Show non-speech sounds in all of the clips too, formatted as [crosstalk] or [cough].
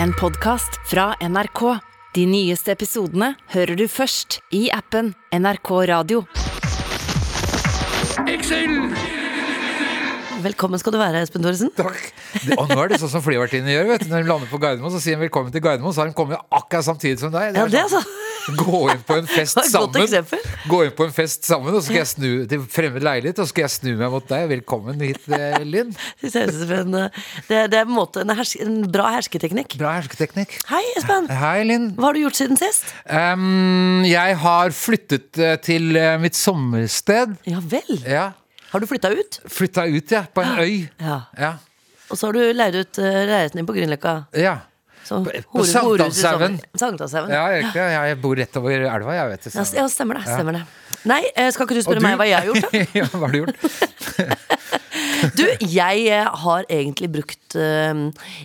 En podkast fra NRK. De nyeste episodene hører du først i appen NRK Radio. Velkommen skal du være, Espen Thoresen. Takk. Det, og nå er det sånn som flyvertinnene gjør. vet du Når de lander på Gardermoen, så sier de 'velkommen til Gardermoen', så har de kommet akkurat samtidig som deg. Ja, det er sånn, så. Gå inn på en fest [laughs] sammen. Gå inn på en fest sammen, og så skal jeg snu til fremmed leilighet, og så skal jeg snu meg mot deg. Velkommen hit, eh, Linn. [laughs] Det, eh, det, det er en, måte en, herske, en bra hersketeknikk. Bra hersketeknikk. Hei, Espen. Hei, Linn. Hva har du gjort siden sist? Um, jeg har flyttet eh, til mitt sommersted. Ja vel. Ja. Har du flytta ut? Flytta ut, ja. På en øy. Ja. Ja. Og så har du leid ut leiligheten din på Grünerløkka. ja. Så På- Sankthanshaugen. Ja. Ja, jeg bor rett over elva, jeg vet det. Ja, stemmer det. stemmer det Nei, eh, skal ikke du spørre du- meg hva jeg har gjort? [laughs] da? ja, hva har du gjort? [laughs] Du, jeg eh, har egentlig brukt eh,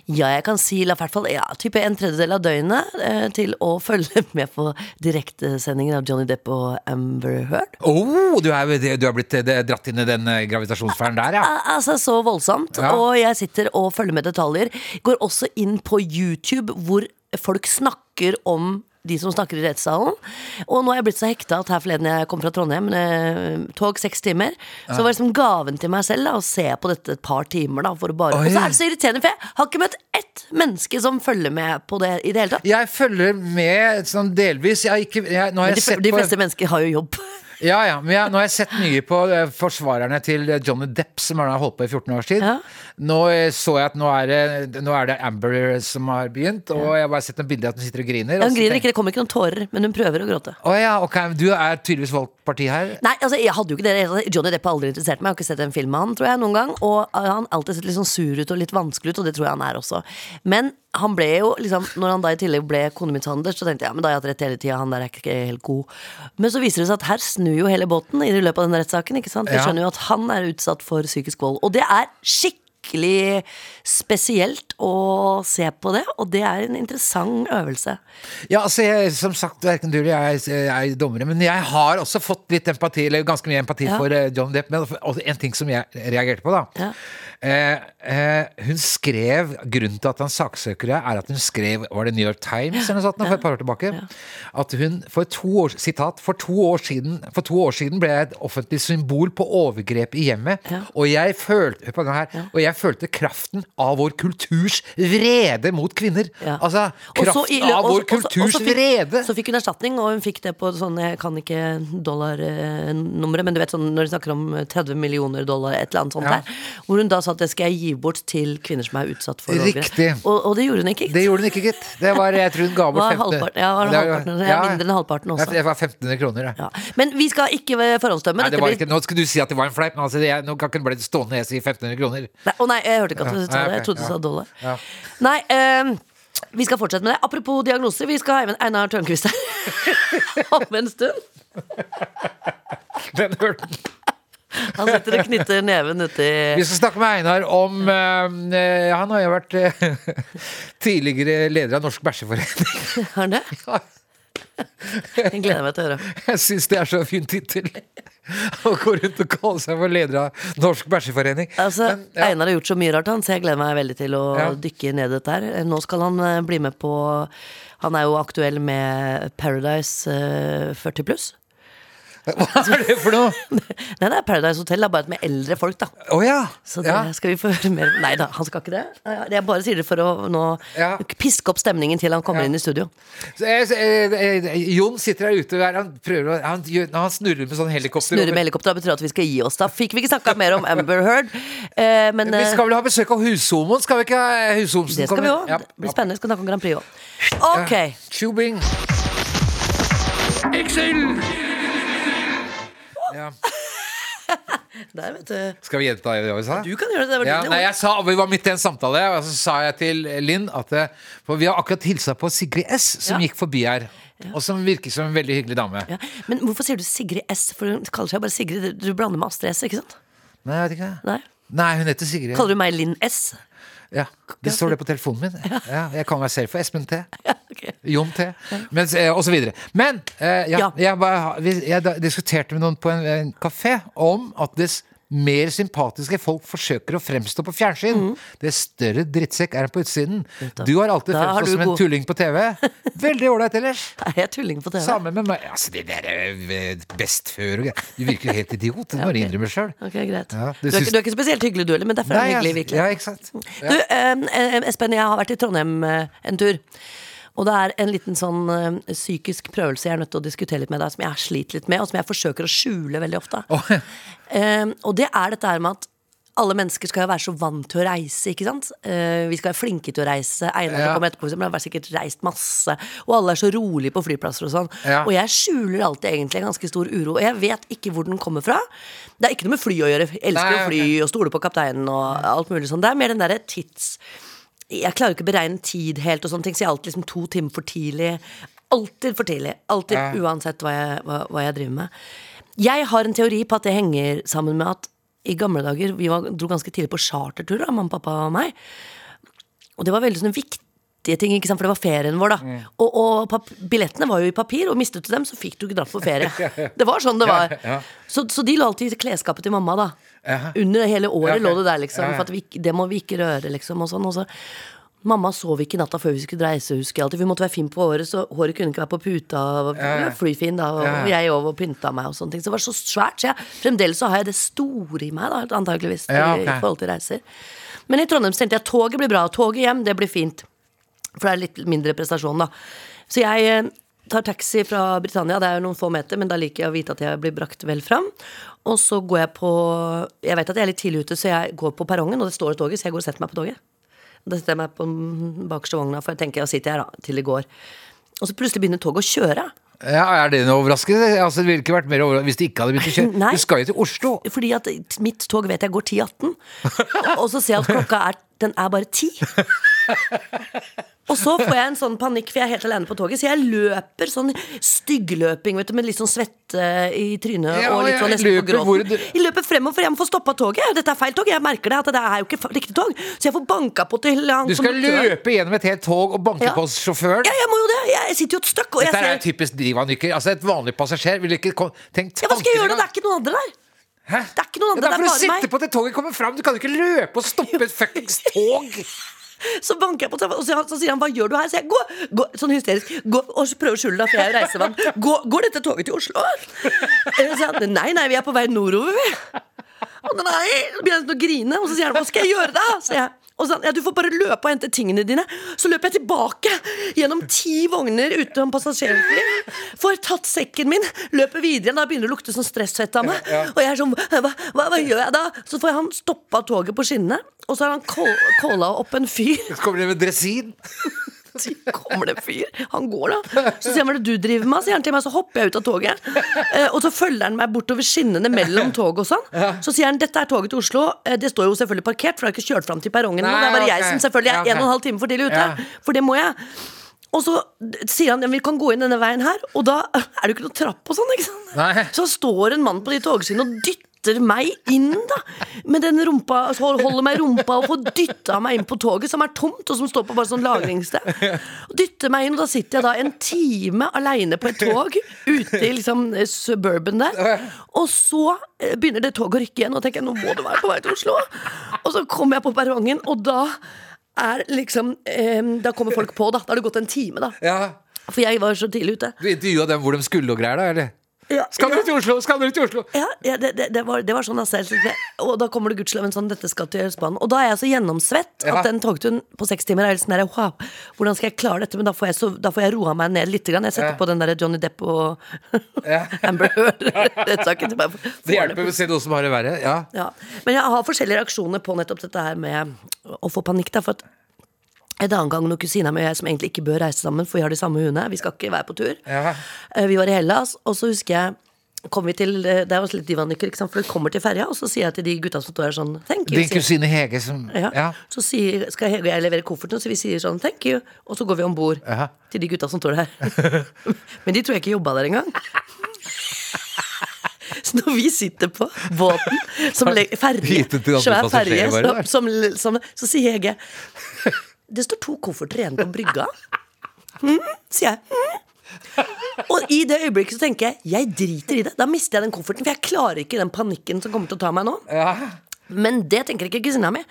Ja, jeg kan si i hvert fall ja, type en tredjedel av døgnet eh, til å [laughs] følge med på direktesendingen av Johnny Depp og Amber Heard. Oh, du er, du er blitt dratt inn i den gravitasjonsfæren der, ja. Altså Så voldsomt. Ja. Og jeg sitter og følger med detaljer. Går også inn på YouTube, hvor folk snakker om de som snakker i rettssalen. Og nå er jeg blitt så hekta at her forleden jeg kom fra Trondheim, eh, tog seks timer, så var liksom gaven til meg selv da, å se på dette et par timer. da for å bare, Oi. Og så er det så irriterende, for jeg har ikke møtt ett menneske som følger med på det i det hele tatt. Jeg følger med sånn delvis. Jeg har ikke, jeg, nå har Men jeg de, sett de på, fleste mennesker har jo jobb. Ja, ja, men jeg, nå har jeg sett mye på eh, forsvarerne til eh, Johnny Depp, som har holdt på i 14 års tid. Ja. Nå eh, så jeg at nå er, det, nå er det Amber som har begynt, og jeg har bare sett noen bilder av at hun sitter og griner. Hun griner ikke, det kommer ikke noen tårer, men hun prøver å gråte. Å ja, ok, Du er tydeligvis valgt parti her. Nei, altså jeg hadde jo ikke det Johnny Depp har aldri interessert meg Jeg har ikke sett en film med han, tror jeg, noen gang Og han har alltid sett litt sånn sur ut og litt vanskelig ut Og det tror jeg han er også Men han ble jo, liksom Når han da i tillegg ble konemishandler Så tenkte jeg, ja, men da har jeg hatt rett hele tiden Han der er ikke helt god Men så viser det seg at her snur jo hele båten I løpet av den rettssaken, ikke sant? Jeg skjønner jo at han er utsatt for psykisk vold Og det er skikkelig spesielt å se på det Og det er en interessant øvelse Ja, altså jeg, Som sagt, verken du eller jeg er- er dommere, men jeg har også fått litt empati, eller ganske mye empati Ja. for eh, John Depp. Men en ting som jeg reagerte på, da. Ja. Eh, eh, hun skrev Grunnen til at han saksøker det, er at hun skrev Var det New York Times eller noe sånt for et par år tilbake? At hun for to år Sitat. For to år siden For to år siden ble jeg et offentlig symbol på overgrep i hjemmet. Og jeg følte Hør på den her. Og jeg følte kraften av vår kulturs vrede mot kvinner. Ja. Altså Og kraften i av vår også, og kulturs også, fikk- vrede. Så fikk hun erstatning, og hun fikk det på sånn Jeg kan ikke dollarnummeret, men du vet sånn når de snakker om 30 millioner dollar, et eller annet sånt Ja. der. Hvor hun da sa at det skal jeg gi bort til kvinner som er utsatt for overgrep. Og, og det gjorde hun ikke. Det gjorde hun ikke, gitt. Det var, jeg tror hun ga bort Var halvparten- ja, var det halvparten? Er mindre enn halvparten også. Det var 1500 kroner. Ja. Men vi skal ikke forhåndsdømme. Nei, det var ikke, nå skal du si at det var en fleip, men altså, jeg, nå kan ikke den bli stående jeg sier 1500 kroner. Nei, Å nei, jeg hørte ikke at du sa det. Jeg trodde du sa dollar. Nei, um, vi skal fortsette med det. Apropos diagnoser, vi skal ha Einar Tørnquist her [laughs] om en stund. Den hørte. Han sitter og knytter neven uti Vi skal snakke med Einar om uh, Han har jo vært uh, [laughs] tidligere leder av Norsk Bæsjeforening. Har han det? [laughs] Jeg gleder meg til å høre. Jeg syns det er så fin tittel. [laughs] Å gå rundt og kalle seg for leder av Norsk Bæsjeforening. Altså, Men, ja. Einar har gjort så mye rart, han, så jeg gleder meg veldig til å Ja. dykke ned i dette her. Nå skal han eh, bli med på Han er jo aktuell med Paradise eh, 40 pluss. [laughs] Hva er det for noe? [laughs] Nei, det er Paradise Hotel, det er bare med eldre folk, da. Oh, ja. Så det ja. skal vi få høre mer Nei da, han skal ikke det. Jeg bare sier det for å nå Ja. piske opp stemningen til han kommer Ja. inn i studio. Så jeg- eh, eh, Jon sitter der ute der, han, prøver, å- han, gjør, han snurrer med sånn helikopter. Snurrer med helikopter betyr at vi skal gi oss. Da fikk vi ikke snakka mer om Amber Heard. Eh, men Vi eh, skal vel ha besøk av hushomoen? Skal vi ikke ha hushomsen? det skal vi òg. Ja. Det blir spennende. Vi skal snakke om Grand Prix òg. Ok. Tubing. Ja. [laughs] Der, vet du. Skal vi gjenta det vi sa? Du kan gjøre det. det var Ja, nei, jeg sa, Vi var midt i en samtale, og så sa jeg til Linn at eh, For vi har akkurat hilsa på Sigrid S, som Ja. gikk forbi her. Og som virker som en veldig hyggelig dame. Ja. Men hvorfor sier du Sigrid S? For hun kaller seg bare Sigrid. Du blander med Astrid S, ikke sant? Nei, jeg vet ikke. Nei. Nei, hun heter Sigrid. Kaller du meg Linn S? Ja, Det står det på telefonen min. Ja, jeg kaller meg selv for Espen T. [laughs] Jon T. Mens, eh, og så videre. Men eh, ja. Jeg, bare, jeg diskuterte med noen på en, en kafé om at det s- mer sympatiske folk forsøker å fremstå på fjernsyn, Det større drittsekk er han på utsiden. Du har alltid Da fremstått har som en god- tulling på TV. [laughs] Veldig ålreit ellers. Er jeg tulling på TV? Samme med meg. Altså, det der eh, best før og greier. Du virker helt idiot. Det må du ok. innrømme sjøl. Greit. Ja, du, er syns- ikke, du er ikke spesielt hyggelig du heller, men derfor er du hyggelig, virkelig. Ja, ikke sant. Du, eh, Espen, jeg har vært i Trondheim eh, en tur. Og det er en liten sånn eh, psykisk prøvelse jeg er nødt til å diskutere litt med deg, som jeg sliter litt med, og som jeg forsøker å skjule veldig ofte. Åh, Eh, og det er dette her med at alle mennesker skal jo være så vant til å reise, ikke sant? Eh, vi skal være flinke til å reise. Einar Ja. kommer etterpå, for eksempel, har sikkert reist masse. Og alle er så rolige på flyplasser og sånn. Ja. Og jeg skjuler alltid egentlig en ganske stor uro. Og jeg vet ikke hvor den kommer fra. Det er ikke noe med fly å gjøre. Jeg elsker Nei, å fly og stole på kapteinen og alt mulig sånn. Det er mer den derre tids... Jeg klarer ikke å beregne tid helt og sånne ting, så jeg er alltid liksom to timer for tidlig. Alltid for tidlig. Alltid, Ja. uansett hva jeg, hva, hva jeg driver med. Jeg har en teori på at det henger sammen med at i gamle dager Vi var, dro ganske tidlig på charterturer, mamma, pappa og meg. Og det var veldig sånne viktige ting, for det var ferien vår, da. Mm. Og, og billettene var jo i papir, og mistet du dem, så fikk du ikke dratt på ferie. [laughs] Det var sånn det var. Ja, ja. Så, så de lå alltid i klesskapet til mamma, da. Ja. Under hele året lå det der, liksom. For vi, det må vi ikke røre, liksom. Og sånn. Og så Mamma sov ikke natta før vi skulle reise, husker jeg alltid. Vi måtte være fin på håret, så håret kunne ikke være på puta. Og. Flyfin, da. Og jeg over og pynta meg og sånne ting. Så det var så svært. Så jeg, fremdeles så har jeg det store i meg, da, antakeligvis, Ja, i, i forhold til reiser. Men i Trondheim tenkte jeg toget blir bra. Toget hjem, det blir fint. For det er litt mindre prestasjon, da. Så jeg eh, tar taxi fra Britannia, det er jo noen få meter, men da liker jeg å vite at jeg blir brakt vel fram. Og så går jeg på Jeg vet at jeg er litt tidlig ute, så jeg går på perrongen, og det står et toget, så jeg går og setter meg på toget. Da setter jeg meg på den bakerste vogna, for jeg tenker jeg sitter her da, til det går. Og så plutselig begynner toget å kjøre. Ja, Er det noe overraskende? Altså, det ville ikke vært mer overraskende hvis det ikke hadde begynt å kjøre. [laughs] Nei. Du skal jo til Oslo. Fordi at mitt tog vet jeg går 10.18. [laughs] Og så ser jeg at klokka er Den er bare ti. Og så får jeg en sånn panikk, for jeg er helt alene på toget. Så jeg løper sånn styggløping vet du, med litt sånn svette i trynet. Ja, og litt sånn nesten på gråten. du- Jeg løper fremover, og frem for å stoppe toget. Dette er feil tog. Jeg merker det at det er jo ikke riktig tog. Så jeg får banka på til han Du skal løpe gjennom et helt tog og banke Ja. på sjåføren. Ja, jeg må jo det. Jeg sitter jo et støkk, jeg Dette er ser typisk divanykker. Altså, et vanlig passasjer ville ikke tenkt tanken engang. ja, Hva skal jeg gjøre? Det er ikke noen andre der. Hæ? Det er ikke noen Ja, det er bare meg. det er for å sitte på til toget kommer fram. Du kan jo ikke løpe og stoppe et fuckings [laughs] tog. [laughs] Så banker jeg på og så, så sier han 'hva gjør du her?' Så jeg gå, gå, sånn hysterisk. Gå, og prøver å skjule det, for jeg er reisevann. [laughs] Gå, går dette toget til Oslo? Eh, Så sier han nei, nei, vi er på vei nordover, vi. Og nei, så begynner han å grine, og så sier han 'hva skal jeg gjøre da?' Så jeg. Og sånn, ja, Du får bare løpe og hente tingene dine. Så løper jeg tilbake gjennom ti vogner utenom passasjerfly. Får tatt sekken min, løper videre igjen. Da begynner det å lukte sånn stressfett av meg. Og jeg er sånn hva, hva, hva gjør jeg da? Så får han stoppa toget på skinnene, og så har han call- calla opp en fyr. Så kommer det med dresin. Så kommer det en fyr. Han går, da. Så sier han hva er det du driver med? Sier han til meg, så hopper jeg ut av toget. Eh, og så følger han meg bortover skinnene mellom tog og sånn. Så sier han dette er toget til Oslo. Eh, det står jo selvfølgelig parkert, for det har ikke kjørt fram til perrongen. Nei, det er bare okay. jeg som selvfølgelig Ja, er en og en halv time for tidlig ute. Ja. For det må jeg. Og så sier han ja, vi kan gå inn denne veien her, og da er det jo ikke noe trapp og sånn. ikke sant? Nei. Så står en mann på de togskinnene og dytter meg inn, da. Med den rumpa, så holder meg i rumpa og får dytta meg inn på toget, som er tomt, og som står på bare sånn lagringssted. Dytter meg inn, og da sitter jeg da en time aleine på et tog ute i liksom eh, suburban der. Og så eh, begynner det toget å rykke igjen, og tenker jeg nå må det være på vei til Oslo. Og så kommer jeg på perrongen, og da er liksom eh, Da kommer folk på, da. Da har det gått en time, da. Ja. For jeg var så tidlig ute. Du intervjua dem hvor de skulle og greier, da? eller? Ja, Skal dere til Oslo? Skal dere til Oslo? Ja, ja det, det, det, var, det var sånn altså, Og da kommer det gudskjelov en sånn 'dette skal til Østbanen'. Og da er jeg så gjennomsvett Ja. at den togturen på seks timer er helt sånn der, wow, hvordan skal jeg klare dette? Men da får jeg, så, da får jeg roa meg ned litt. Grann. Jeg setter Ja. på den der Johnny Depp og [laughs] Amber Heard-rettssaken. [laughs] Det hjelper å se noe som har det verre. Ja. Ja. Men jeg har forskjellige reaksjoner på nettopp dette her med å få panikk. Da, for at en annen gang når kusina mi og jeg som egentlig ikke bør reise sammen, for vi har de samme hundene, vi skal ikke være på tur. Ja. Eh, Vi var i Hellas, og så husker jeg kom vi til, eh, Det er også litt divanykker, for vi kommer til ferja, og så sier jeg til de gutta som står her sånn Thank you. Din kusine Hege som ja. Ja. Så sier, skal Hege og jeg levere kofferten, så vi sier sånn thank you, og så går vi om bord Ja. til de gutta som står der. [laughs] Men de tror jeg ikke jobba der engang. Så når vi sitter på båten, som le- ferje, svær ferje, som, som, som, så sier Hege Det står to kofferter igjen på brygga. Mm, sier jeg. Mm. Og i det øyeblikket så tenker jeg jeg driter i det. Da mister jeg den kofferten, for jeg klarer ikke den panikken som kommer til å ta meg nå. Men det tenker ikke kusina mi.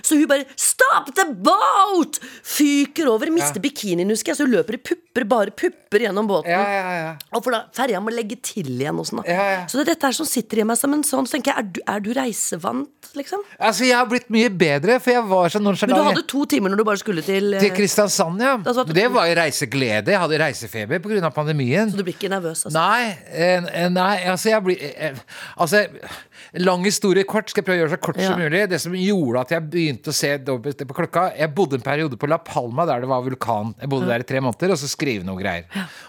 Så hun bare 'Stop the boat!' Fyker over, mister bikinien, husker jeg. Så hun løper i pupper, bare pupper gjennom båten. Ja, ja, ja. Og for da ferja må legge til igjen og sånn. Ja, ja. Så det er dette her som sitter i meg som en sånn. Så tenker jeg, er du, er du reisevant, liksom? Altså, jeg har blitt mye bedre, for jeg var så Men du hadde to timer når du bare skulle til, eh, Til Kristiansand, ja. Da satt du- Det var jo reiseglede. Jeg hadde reisefeber pga. pandemien. Så du blir ikke nervøs? Altså. Nei, eh, eh, nei, altså jeg blir eh, Altså, lang historie kort. Skal jeg prøve å gjøre det så kort som Ja. mulig. Det som gjorde at jeg begynte å se dobbelt på klokka Jeg bodde en periode på La Palma der det var vulkan. Jeg bodde der i tre måneder, og så skrive noe greier.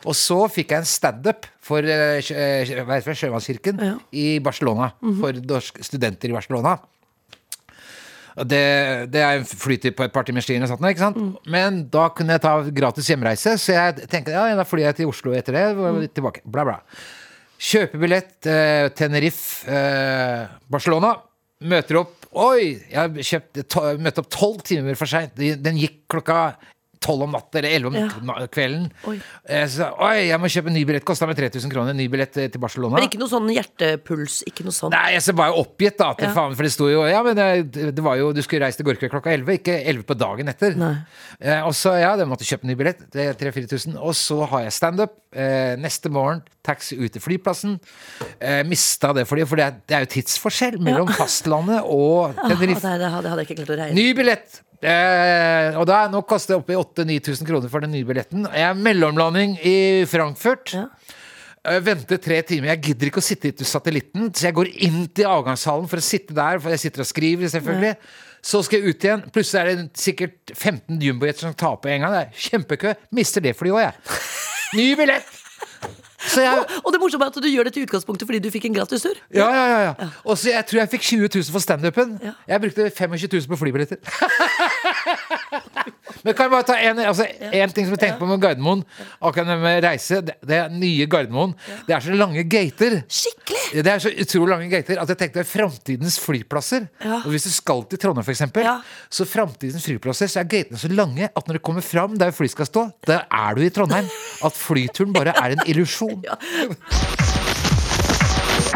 Og så fikk jeg en standup for eh, sjø- eh, hva heter det, Sjømannskirken. Mhm. i Barcelona. For norske studenter i Barcelona. Det, det er en flytid på et par timers tid, ikke sant? men da kunne jeg ta gratis hjemreise. Så jeg tenkte ja, da flyr jeg til Oslo etter det. og tilbake, bla bla Kjøper billett eh, Tenerife, eh, Barcelona. Møter opp Oi! Jeg kjøpt, to, møtte opp tolv timer for seint. Den gikk klokka tolv om natta eller elleve om Ja. kvelden. Oi. Eh, Så, oi, jeg må kjøpe en ny billett. Kosta meg 3000 kroner. En ny billett eh, til Barcelona. Men ikke noe sånn hjertepuls? Ikke noe sånn? Nei, jeg så var jo oppgitt, da. Til Ja. faen, for det sto jo Ja, men det, det var jo Du skulle reise til Gorkøy klokka 11, ikke 11 på dagen etter. Nei. Eh, og så, ja, det måtte kjøpe en ny billett. Det er 3000-4000. Og så har jeg standup. Eh, neste morgen taxi ut til flyplassen. Eh, mista det fordi For det er, det er jo tidsforskjell mellom fastlandet og Ah, det, Tenerife. det hadde jeg ikke klart å regne. Ny billett! Eh, og da nå koster det oppi 8000-9000 kroner for den nye billetten. Jeg er mellomlanding i Frankfurt. Ja. Eh, venter tre timer. Jeg gidder ikke å sitte i satellitten, så jeg går inn til avgangshallen for å sitte der, for jeg sitter og skriver, selvfølgelig. Så skal jeg ut igjen. Plutselig er det sikkert 15 jumbojeter som på en gang. Det er kjempekø. Mister det flyet òg, jeg. Ny billett! Så jeg Og det morsomme er at du gjør det til utgangspunktet fordi du fikk en gratis tur. ja, ja, ja, ja. Og så jeg tror jeg fikk 20 000 for standupen. Ja. Jeg brukte 25 000 på flybilletter. [laughs] Men kan jeg bare ta en, altså, en ting som jeg tenkte på med Gardermoen? Akkurat med reise. Det, det er nye Gardermoen. Det er så lange gater. Skikkelig! Det er så utrolig lange gater at jeg tenkte framtidens flyplasser. Ja. Og Hvis du skal til Trondheim, f.eks., Ja. så framtidens flyplasser så er gatene så lange at når du kommer fram der fly skal stå, der er du i Trondheim. At flyturen bare er en illusjon. [laughs] Ja.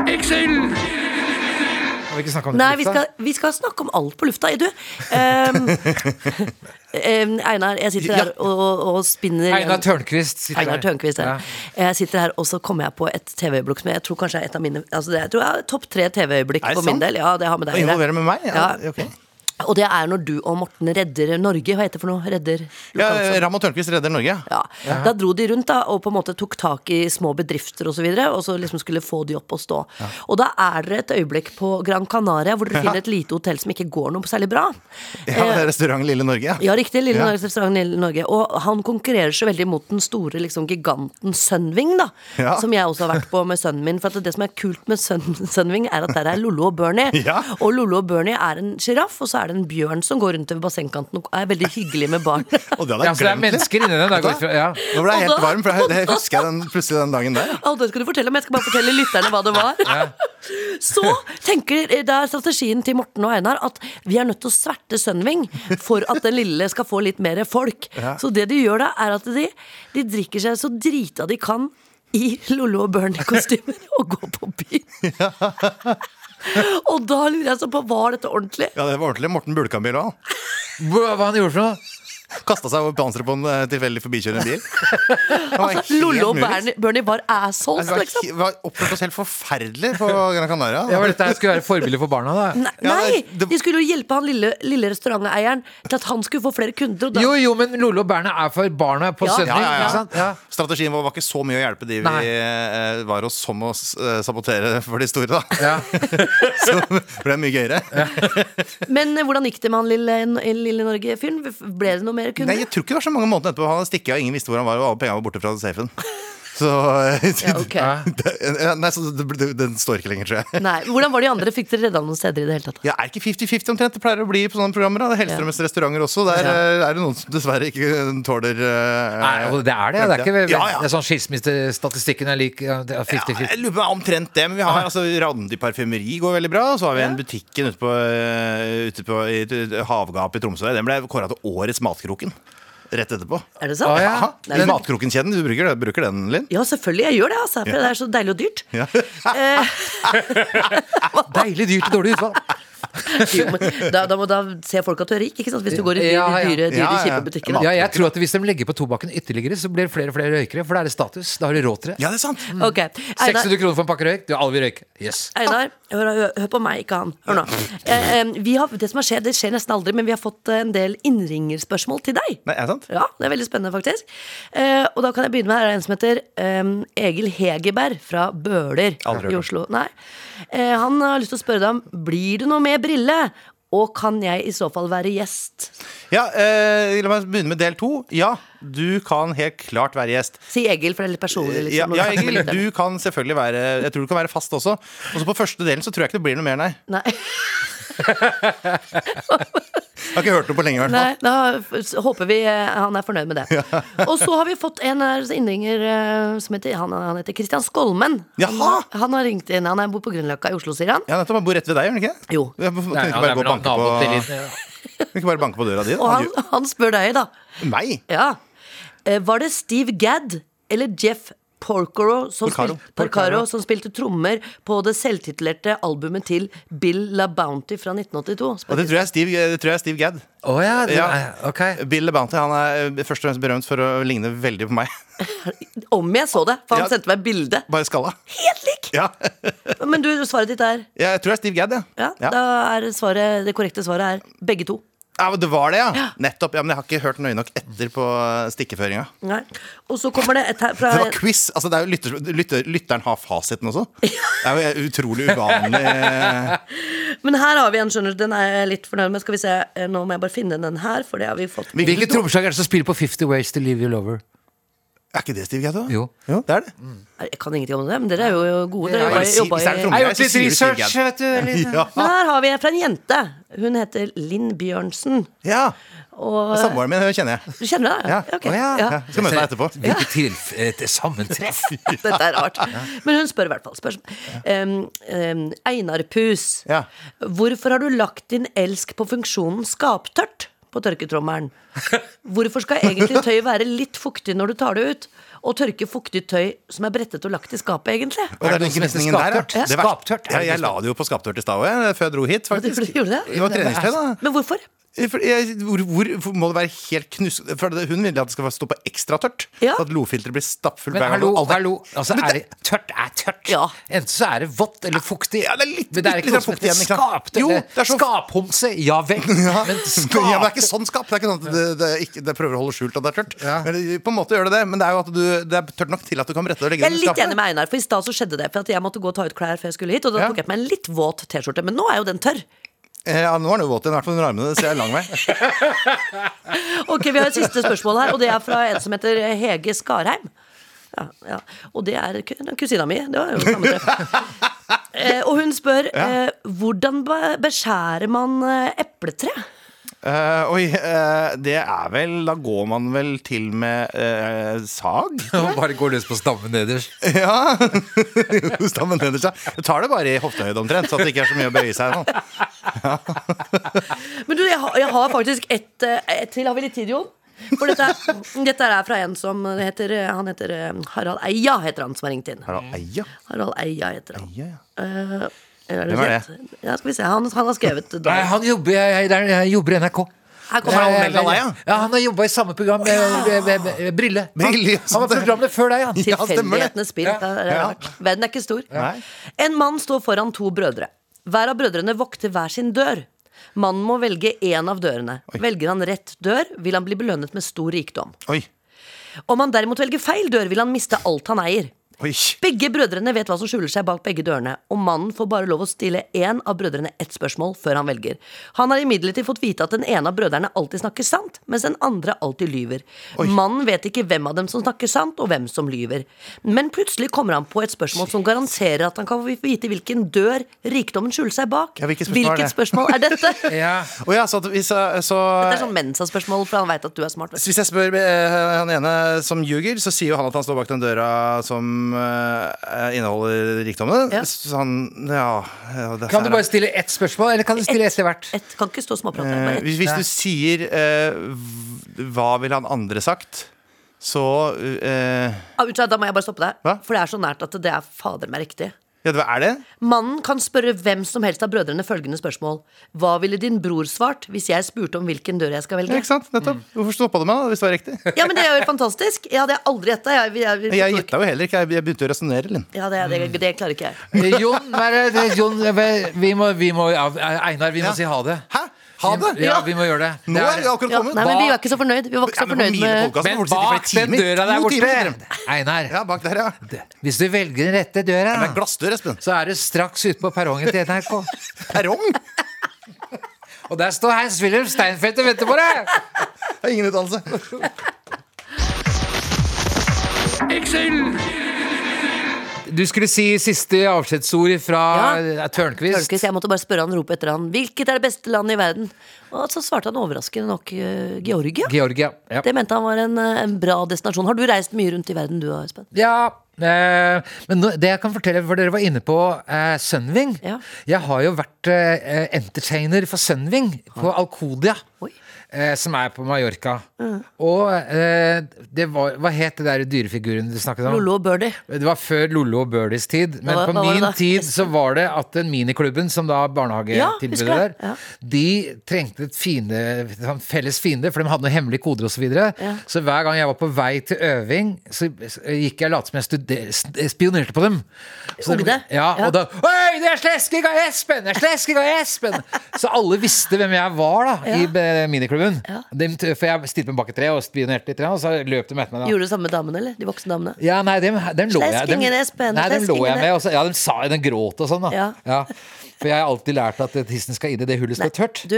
Excel! Vi ikke snakke om det Nei, på vi lufta? skal, vi skal snakke om alt på lufta. Du, ehm, [laughs] ehm, Einar, jeg sitter her og, og spinner Einar Tørnquist sitter Einar der. Tørnquist her. Jeg sitter her, og så kommer jeg på et TV-øyeblikk som jeg tror kanskje er et av mine Altså det, Jeg tror jeg er topp tre TV-øyeblikk Er det for min sant? del. Ja, det har med deg å gjøre. Involverer med meg? Ja, Ja. ok. Og det er når du og Morten redder Norge. Hva heter det for noe? Redder ja. Ram og Tørnquist redder Norge. Ja. Da dro de rundt da og på en måte tok tak i små bedrifter og så videre, og så liksom skulle få de opp og stå. Og da er dere et øyeblikk på Gran Canaria hvor dere finner et lite hotell som ikke går noe særlig bra. Ja, det er Restaurant Lille Norge. Ja, riktig. Lille Ja. Norges restaurant Lille Norge. Og han konkurrerer så veldig mot den store liksom, giganten Sunwing, da. Ja. Som jeg også har vært på med sønnen min. For at det som er kult med Sun, [laughs] Sunwing, er at der er Lollo og Bernie. Ja. Og Lollo og Bernie er en sjiraff, og så er det en bjørn som går rundt over bassengkanten og er veldig hyggelig med barn. [laughs] Og det hadde Ja, så det er glemt. mennesker inni den. Går ja. Nå ble jeg helt Og da- varm, for jeg, det husker jeg den, plutselig den dagen der. Alt det skal du fortelle om, jeg skal bare fortelle lytterne hva det var. Så tenker da er strategien til Morten og Einar at vi er nødt til å sverte Sunwing for at den lille skal få litt mer folk. Ja. Så det de gjør da, er at de, de drikker seg så drita de kan i Lollo og Bernie-kostymer og går på byen. Og da lurer jeg så på, var dette ordentlig? Ja, det var ordentlig Morten Bulkambil òg. Hva hva han gjorde for noe? Kasta seg over panseret på en eh, tilfeldig forbikjørende bil. Det var Altså, helt Lollo og mulig. Bernie, Bernie var assholes, Altså, liksom. Vi var oppført oss helt forferdelig på Gran Canaria. Ja, men Dette her skulle være forbilde for barna, da. Nei, Ja, nei, det- det- de skulle jo hjelpe han lille, lille restauranteieren til at han skulle få flere kunder. Og da, Jo, jo, men Lollo og Bernet er for barna på Ja. søndag. Ja, ja, ja. Ikke sant? Ja. Strategien vår var ikke så mye å hjelpe de vi Nei. eh, var hos, som å eh, sabotere for de store, da. Ja. [laughs] Så det ble mye gøyere. [laughs] Men eh, hvordan gikk det med han lille, lille Norge-fyren? Ble det noe mer kunder? Nei, jeg tror ikke det var så mange måneder etterpå. Han hadde stikket, og ingen visste hvor han var, og alle pengene var borte fra safen. [laughs] Så Ja, okay. det, Nei, så det, det, den står ikke lenger, tror jeg. Nei, Hvordan var de andre? Fikk dere redda noen steder i det hele tatt? Ja, er ikke 50-50 omtrent? Det pleier å bli på sånne programmer. Da. Det er Hellstrøms restauranter også. Der Ja. eh, er det noen som dessverre ikke tåler uh, Nei, det er det. Det er ikke Ja, ja. det er sånn skilsmissestatistikken er lik ja, det er Ja, 50-50. jeg lurer på omtrent det, men vi har altså Randi parfymeri går veldig bra. Og så har vi en butikken ute på, eh, ute på i, i, Havgapet i Tromsø. Den ble kåra til Årets Matkroken. Rett etterpå. Er det sant? Ah, ja. Nei, I men- Matkroken-kjeden. Du bruker, bruker den, Linn? Ja, selvfølgelig. Jeg gjør det, altså. For det er så deilig og dyrt. Ja. [laughs] Deilig dyrt og dårlig utvalg. [laughs] Jo, men Da, da, må, da se folk at du er rik, ikke sant? hvis du går i dyre, Ja, ja. dyre, dyre Ja, ja. kjipe butikker. Ja, jeg tror at Hvis de legger på tobakken ytterligere, så blir det flere og flere røykere. For da er det status. Da har du råd til det. Ja, det er sant. Ok, Einar, 600 kroner for en pakke røyk. Du, alle vil røyke. Yes. Einar hør, hør, hør på meg, ikke han. Hør nå. Eh, eh, vi har, det som har skjedd, det skjer nesten aldri, men vi har fått eh, en del innringerspørsmål til deg. Nei, er det sant? Ja, det er veldig spennende, faktisk. Eh, og da kan jeg begynne med her er en som heter eh, Egil Hegerberg fra Bøler Aldri i. Oslo. Nei. Eh, han har lyst til å spørre deg om Blir det noe med Brille. Og kan jeg i så fall være gjest? Ja, eh, La meg begynne med del to. Ja, du kan helt klart være gjest. Si Egil, for det er litt personlig. Liksom, ja Egil, du kan selvfølgelig være Jeg tror du kan være fast også. Og så på første delen så tror jeg ikke det blir noe mer, nei. Nei, Jeg har ikke hørt noe på lenge, hvert fall. nei, da håper vi eh, han er fornøyd med det. Og så har vi fått en innringer eh, som heter Han, han heter Christian Skolmen. Jaha! Han har ringt inn. Han er bor på Grünerløkka i Oslo, sier han. Ja, nettopp. Han bor rett ved deg, gjør han ikke? Jo. Jeg kan Nei, ikke bare gå og banke på, kan ikke bare banke på døra di. Og han, han spør deg, da. Meg? Ja. Eh, Var det Steve Gadd eller Jeff Porcaro som, Porcaro. Spilte, Porcaro som spilte trommer på det selvtitulerte albumet til Bill LaBounty fra 1982? Og det tror jeg er Steve, det tror jeg er Steve Gadd. Oh, ja, det, Ja. ok. Bill LaBounty han er eh, først og fremst berømt for å ligne veldig på meg. [laughs] Om jeg så det, for han Ja. sendte meg bilde. Bare skalla. Helt lik! Ja. Men du, svaret ditt er Jeg tror det er Steve Gadd, ja. Ja, Ja. da er svaret, det korrekte svaret er begge to. Ja, Det var det, ja. Nettopp. ja, Men jeg har ikke hørt nøye nok etter på stikkeføringa. Nei. Og så kommer det et her fra Det var quiz. altså det er jo lytter, lytter, Lytteren har fasiten også. Det er jo utrolig uvanlig. [laughs] Men her har vi en, skjønner du. Den er jeg litt fornøyd med. Skal vi se, eh, Nå må jeg bare finne den her, for det har vi fått. Hvilket trommeslager er det som spiller på 50 Ways to Leave Your Lover? Er ikke det Steve Gadd, Jo. Jo. det er det. Jeg kan ingenting om det, men dere er jo gode. Dere har det er i Jeg har gjort litt research, vet du. Ja. Men her har vi en fra en jente. Hun heter Linn Bjørnsen. ja. Og Samboeren min hun kjenner jeg. Du kjenner deg? Ja. ok. Å, ja. Ja. Ja, skal møte deg etterpå. Hvilket til, til sammentreff. [laughs] Dette er rart. Men hun spør i hvert fall. Spør, um, um, Einar Pus. Ja. Hvorfor har du lagt din elsk på funksjonen skaptørt på tørketrommelen? Hvorfor skal egentlig tøy være litt fuktig når du tar det ut? Og tørke fuktig tøy som er brettet og lagt i skapet, egentlig? Og det er den gnisningen der, ja. Skaptørt, Ja, jeg la det jo på skaptørt i stad òg, før jeg dro hit, faktisk. Det, det? Det var treningstøy, da. Men hvorfor? For jeg, hvor, hvor, må det være helt knus... For hun vil at det skal stå på ekstra tørt. Ja. Så at lofilteret blir stappfullt. Men hver gang hallo, aldri- hallo. Altså, Men er det- det tørt er tørt. Ja. Enten så er det vått eller fuktig. Ja, det er litt- men det er ikke noe som heter igjen, skap. Jo, det er så- Skaphomse, ja vel. [laughs] Men Ja, men det er ikke sånn skap. Det er ikke sånn at det, det, er ikke, det prøver å holde skjult at det er tørt. Ja. Men på en måte gjør det det, men det er jo at du, det er tørt nok til at du kan brette det og legge Jeg er litt enig med Einar, for i stad så skjedde det. For at jeg måtte gå og ta ut klær før jeg skulle hit, og da tok jeg på meg en litt våt T-skjorte. Men nå er jo den tørr. Eh, Ja, nå er den jo våt igjen, i hvert fall under armene. Det ser jeg lang vei. [laughs] Ok, Vi har et siste spørsmål her, og det er fra en som heter Hege Skarheim. Ja, ja. Og det er kusina mi. Det var jo samme treff. [laughs] Eh, og hun spør eh, hvordan beskjærer man epletre? Eh, oi, uh, det er vel Da går man vel til med uh, sag? Og [laughs] bare går løs på stammen nederst. [laughs] Ja. [laughs] Stammen nederst, ja. Du tar det bare i hoftehøyde omtrent, så at det ikke er så mye å bøye seg. Sånn. Men du, jeg har, jeg har faktisk ett et til. Har vi litt tid, Jon? For dette, dette er fra en som heter Han heter Harald Eia, heter han som har ringt inn. Harald Eia. Harald Eia heter han. Ja, ja. Eh, Hvem er det? Ja, skal vi se. Han, han har skrevet Nei, han jobber, jeg, jeg, jeg jobber i NRK. Her kommer han med deg, ja. Ja, Han har jobba i samme program med, med, med, med Brille. Han, Brille, han var programmet før deg, han. Tilfeldighetenes spill. Ja. Er Ja. Verden er ikke stor. Nei. En mann står foran to brødre. Hver av brødrene vokter hver sin dør. Mannen må velge én av dørene. Velger han rett dør, vil han bli belønnet med stor rikdom. Oi. Om han derimot velger feil dør, vil han miste alt han eier. Oi. Begge brødrene vet hva som skjuler seg bak begge dørene, og mannen får bare lov å stille én av brødrene ett spørsmål før han velger. Han har imidlertid fått vite at den ene av brødrene alltid snakker sant, mens den andre alltid lyver. Mannen vet ikke hvem av dem som snakker sant, og hvem som lyver. Men plutselig kommer han på et spørsmål som garanterer at han kan få vite hvilken dør rikdommen skjuler seg bak. Ja, hvilket spørsmål Hvilket spørsmål er dette? [laughs] Ja. Oh, ja, så, hvis, så dette er sånn Mensa-spørsmål, for han veit at du er smart. vet Hvis jeg spør eh, han ene som ljuger, så sier jo han at han står bak den døra som som eh, inneholder rikdommen. Ja. Sånn, ja, ja det Kan du bare stille ett spørsmål, eller kan du stille ett til hvert? Et, kan ikke stå småprate. Eh, hvis, hvis du sier eh, hva ville han andre sagt, så eh, Ah, da må jeg bare stoppe deg. Hva? For det er så nært at det er fader meg riktig. Ja, det er det? Mannen kan spørre hvem som helst av brødrene følgende spørsmål. Hva ville din bror svart hvis jeg spurte om hvilken dør jeg skal Ja, velge? ikke sant? Nettopp. Hvorfor stoppa du meg da, hvis det var riktig? Ja, men det er jo fantastisk. Jeg hadde aldri gjetta. Jeg, jeg, jeg, Jeg gjetta jo heller ikke. Jeg jeg begynte å resonnere. Linn. Ja, det, det, det klarer ikke jeg. Eh, Jon, er? Jon vi må, vi må, Einar, vi må Ja. si ha det. Hæ? Ha det? Ja, vi må gjøre det. Nå er vi akkurat Ja, kommet. nei, men vi var ikke så fornøyd. Vi var ikke så fornøyd med Men bak den døra der borte, Einar, Ja, bak der, ja. hvis du velger den rette døra, Det er glassdør, Espen. så er du straks ute på perrongen til NRK. [laughs] Perrong? Og der står Hans-Wilhelm Steinfeld og venter på deg! Ingen utdannelse. Du skulle si siste avskjedsord fra Ja. ja. Tørnquist. Tørnquist. Jeg måtte bare spørre han rope etter han Hvilket er det beste landet i verden? Og så svarte han overraskende nok eh, Georgia. Georgia. Ja. Det mente han var en, eh, en bra destinasjon. Har du reist mye rundt i verden, du Espen? Ja, eh, men det jeg kan fortelle, for dere var inne på eh, Sunwing. Ja. Jeg har jo vært eh, entertainer for Sunwing på Alcodia. Oi. Eh, som er på Mallorca. Og eh, det var Hva het det der dyrefiguren du snakket om? Lollo og Birdie. Det var før Lollo og Birdies tid. Men Hva- på hva var det min da? tid så var det at den miniklubben, som da Ja, barnehagetilbudet husker der. Ja. de trengte et fiende, sånn felles fiende, for de hadde noen hemmelige koder osv. Så, videre. Så hver gang jeg var på vei til øving, så gikk jeg og lot som jeg studer, spionerte på dem. Så, Ungene? Ja, Ja. og da Oi, det er Slesking og Espen! Det er Slesking og Espen! Så alle visste hvem jeg var da i eh, miniklubben. Ja. Dem- for jeg stilte meg bak et tre og spionerte litt, og så løp de etter meg. da Gjorde du det samme med damene, eller? De voksne damene? ja, nei, dem, dem lå jeg dem, Nei, dem lå jeg med. Så, ja, de sa den gråt og sånn, da. Ja. For jeg har alltid lært at tissen skal inn i det hullet som er tørt. Du,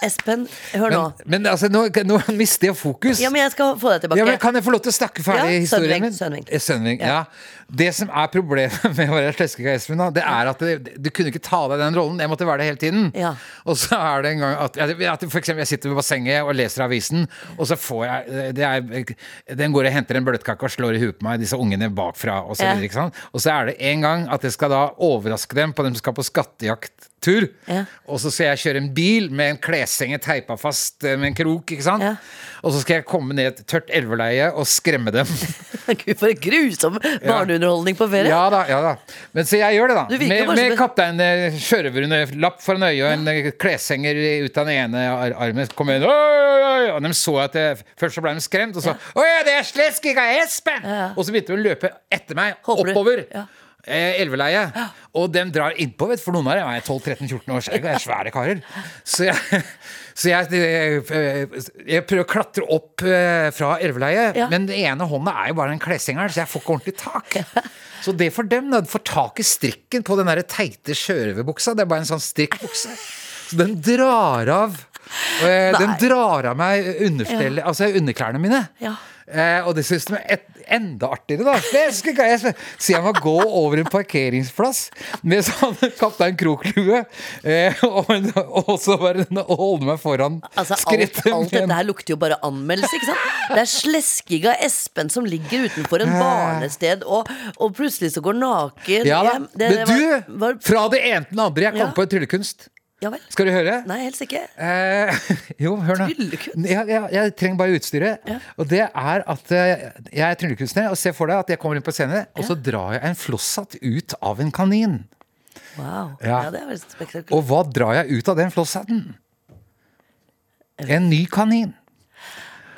Espen, hør nå. Men, men altså, nå, nå mister jeg fokus. Ja, men jeg skal få deg tilbake. Ja, men Kan jeg få lov til å snakke ferdig Ja, historien min? Sønving. Sønving, ja. ja. Det som er problemet [laughs] med være slesking Espen, det er at det, du kunne ikke ta deg den rollen. Jeg måtte være det hele tiden. Ja. Og så er det en gang at, at for eksempel jeg sitter ved bassenget og leser avisen, og så får jeg det er, Den går og henter en bløtkake og slår i huet på meg, disse ungene bakfra, og så Ja. videre. ikke sant? Og så er det en gang at jeg skal da overraske dem på dem som skal på skattejakttur. Ja. Og så skal jeg kjøre en bil med en kleshenge teipa fast eh, med en krok, ikke sant. Ja. Og så skal jeg komme ned et tørt elveleie og skremme dem. [laughs] Gud, for en grusom barneunderholdning på ferie. Ja da, ja da. Men så jeg gjør det, da. Med, med kaptein eh, sjørøver lapp foran øyet og en ja. kleshenger ut av den ene ar- armen. Kom inn, oi, oi. Og de så at jeg, Først så ble de skremt, og så Å ja, det er Slesking av ja. Og så begynte de å løpe etter meg, Håper du- oppover. Ja. elveleie. Elveleiet. Og dem drar innpå, vet du, for noen av dem er 12-13-14 år, så er svære karer. Så jeg, så jeg, jeg prøver å klatre opp eh, fra elveleiet, Ja. men den ene hånda er jo bare en kleshengeren, så jeg får ikke ordentlig tak. [laughs] Så det for dem, da, får tak i strikken på den der teite sjørøverbuksa. Det er bare en sånn strikkbukse. Så den drar av. eh, den drar av meg understellet, altså underklærne mine. Ja. Eh, og det synes de er enda artigere, da. Det skal ikke jeg- Så jeg må gå over en parkeringsplass med sånn Kaptein Krok-lue, eh, og, og så bare og holde meg foran Altså, skrittet. alt alt dette her lukter jo bare anmeldelse, ikke sant? Det er Sleskiga Espen som ligger utenfor en barnested, og, og plutselig så går naken Ja hjem. Det- det Men du, var- var- fra det ene til det andre, jeg kom Ja. på en tryllekunst. Ja vel? Skal du høre? Nei, helst ikke. Eh, [laughs] jo, hør nå. Tryllekunst? Ja, ja, jeg trenger bare utstyret. Ja. Og det er at eh, jeg er tryllekunstner, og se for deg at jeg kommer inn på scenen, og så drar jeg en flosshatt ut av en kanin. Wow. Ja. Ja, det er spektakulært. Og hva drar jeg ut av den flosshatten? En ny kanin.